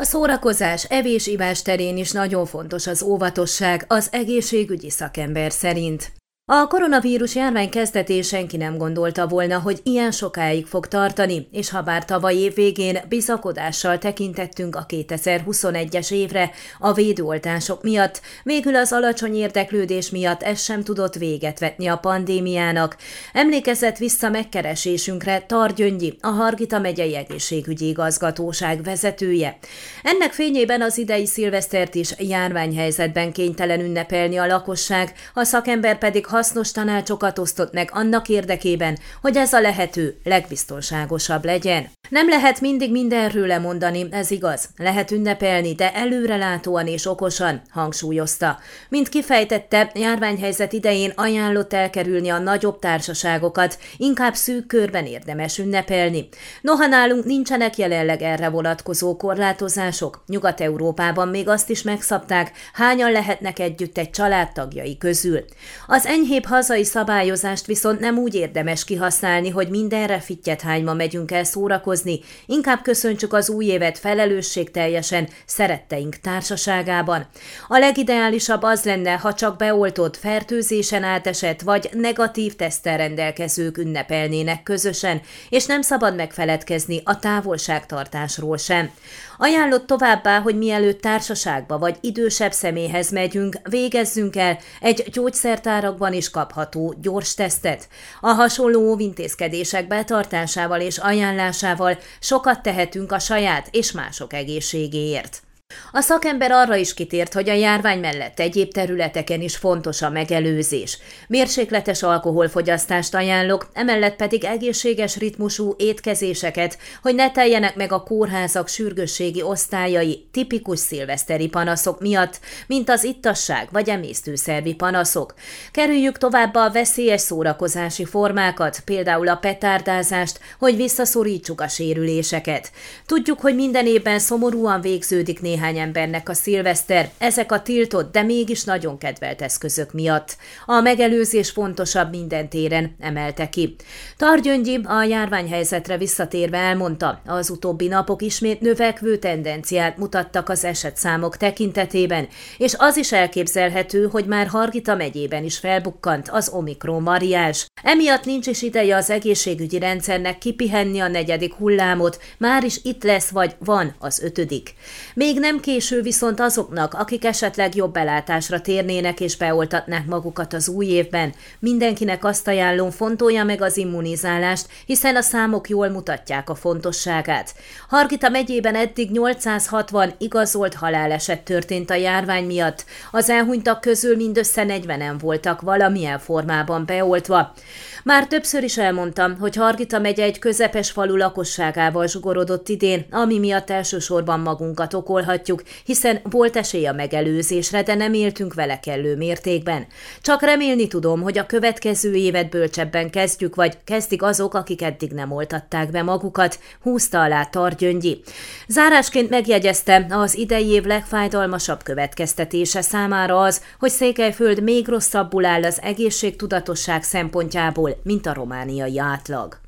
A szórakozás, evés-ivás terén is nagyon fontos az óvatosság az egészségügyi szakember szerint. A koronavírus járvány kezdetén senki nem gondolta volna, hogy ilyen sokáig fog tartani, és ha bár tavaly év végén bizakodással tekintettünk a 2021-es évre a védőoltások miatt, végül az alacsony érdeklődés miatt ez sem tudott véget vetni a pandémiának. Emlékezett vissza megkeresésünkre Targyöngyi, a Hargita megyei egészségügyi igazgatóság vezetője. Ennek fényében az idei szilvesztert is járványhelyzetben kénytelen ünnepelni a lakosság, a szakember pedig hasznos tanácsokat osztott meg annak érdekében, hogy ez a lehető legbiztonságosabb legyen. Nem lehet mindig mindenről lemondani, ez igaz. Lehet ünnepelni, de előrelátóan és okosan, hangsúlyozta. Mint kifejtette, járványhelyzet idején ajánlott elkerülni a nagyobb társaságokat, inkább szűk körben érdemes ünnepelni. Noha nálunk nincsenek jelenleg erre vonatkozó korlátozások, Nyugat-Európában még azt is megszabták, hányan lehetnek együtt egy családtagjai közül. Az enyhébb hazai szabályozást viszont nem úgy érdemes kihasználni, hogy mindenre fittyet hányma megyünk el szórakozni, inkább köszöntsük az új évet felelősségteljesen, szeretteink társaságában. A legideálisabb az lenne, ha csak beoltott, fertőzésen átesett vagy negatív tesztel rendelkezők ünnepelnének közösen, és nem szabad megfeledkezni a távolságtartásról sem. Ajánlott továbbá, hogy mielőtt társaságba vagy idősebb személyhez megyünk, végezzünk el egy gyógyszertárakban is kapható gyors tesztet. A hasonló óvintézkedések betartásával és ajánlásával sokat tehetünk a saját és mások egészségéért. A szakember arra is kitért, hogy a járvány mellett egyéb területeken is fontos a megelőzés. Mérsékletes alkoholfogyasztást ajánlok, emellett pedig egészséges ritmusú étkezéseket, hogy ne teljenek meg a kórházak sürgősségi osztályai tipikus szilveszteri panaszok miatt, mint az ittasság vagy emésztőszervi panaszok. Kerüljük továbbá a veszélyes szórakozási formákat, például a petárdázást, hogy visszaszorítsuk a sérüléseket. Tudjuk, hogy minden évben szomorúan végződik néhány néhány embernek a szilveszter, ezek a tiltott, de mégis nagyon kedvelt eszközök miatt. A megelőzés fontosabb minden téren, emelte ki. Targyöngyi a járványhelyzetre visszatérve elmondta, az utóbbi napok ismét növekvő tendenciát mutattak az esetszámok tekintetében, és az is elképzelhető, hogy már Hargita megyében is felbukkant az Omikron variáns. Emiatt nincs is ideje az egészségügyi rendszernek kipihenni a negyedik hullámot, már is itt lesz vagy van az ötödik. Még nem késő viszont azoknak, akik esetleg jobb belátásra térnének és beoltatnák magukat az új évben. Mindenkinek azt ajánlom, fontolja meg az immunizálást, hiszen a számok jól mutatják a fontosságát. Hargita megyében eddig 860 igazolt haláleset történt a járvány miatt. Az elhunytak közül mindössze 40-en voltak valamilyen formában beoltva. Már többször is elmondtam, hogy Hargita megye egy közepes falu lakosságával zsugorodott idén, ami miatt elsősorban magunkat okolhatjuk, hiszen volt esély a megelőzésre, de nem éltünk vele kellő mértékben. Csak remélni tudom, hogy a következő évet bölcsebben kezdjük, vagy kezdik azok, akik eddig nem oltatták be magukat, húzta alá Targyöngyi. Zárásként megjegyezte, az idei év legfájdalmasabb következtetése számára az, hogy Székelyföld még rosszabbul áll az egészségtudatosság szempontjából, mint a romániai átlag.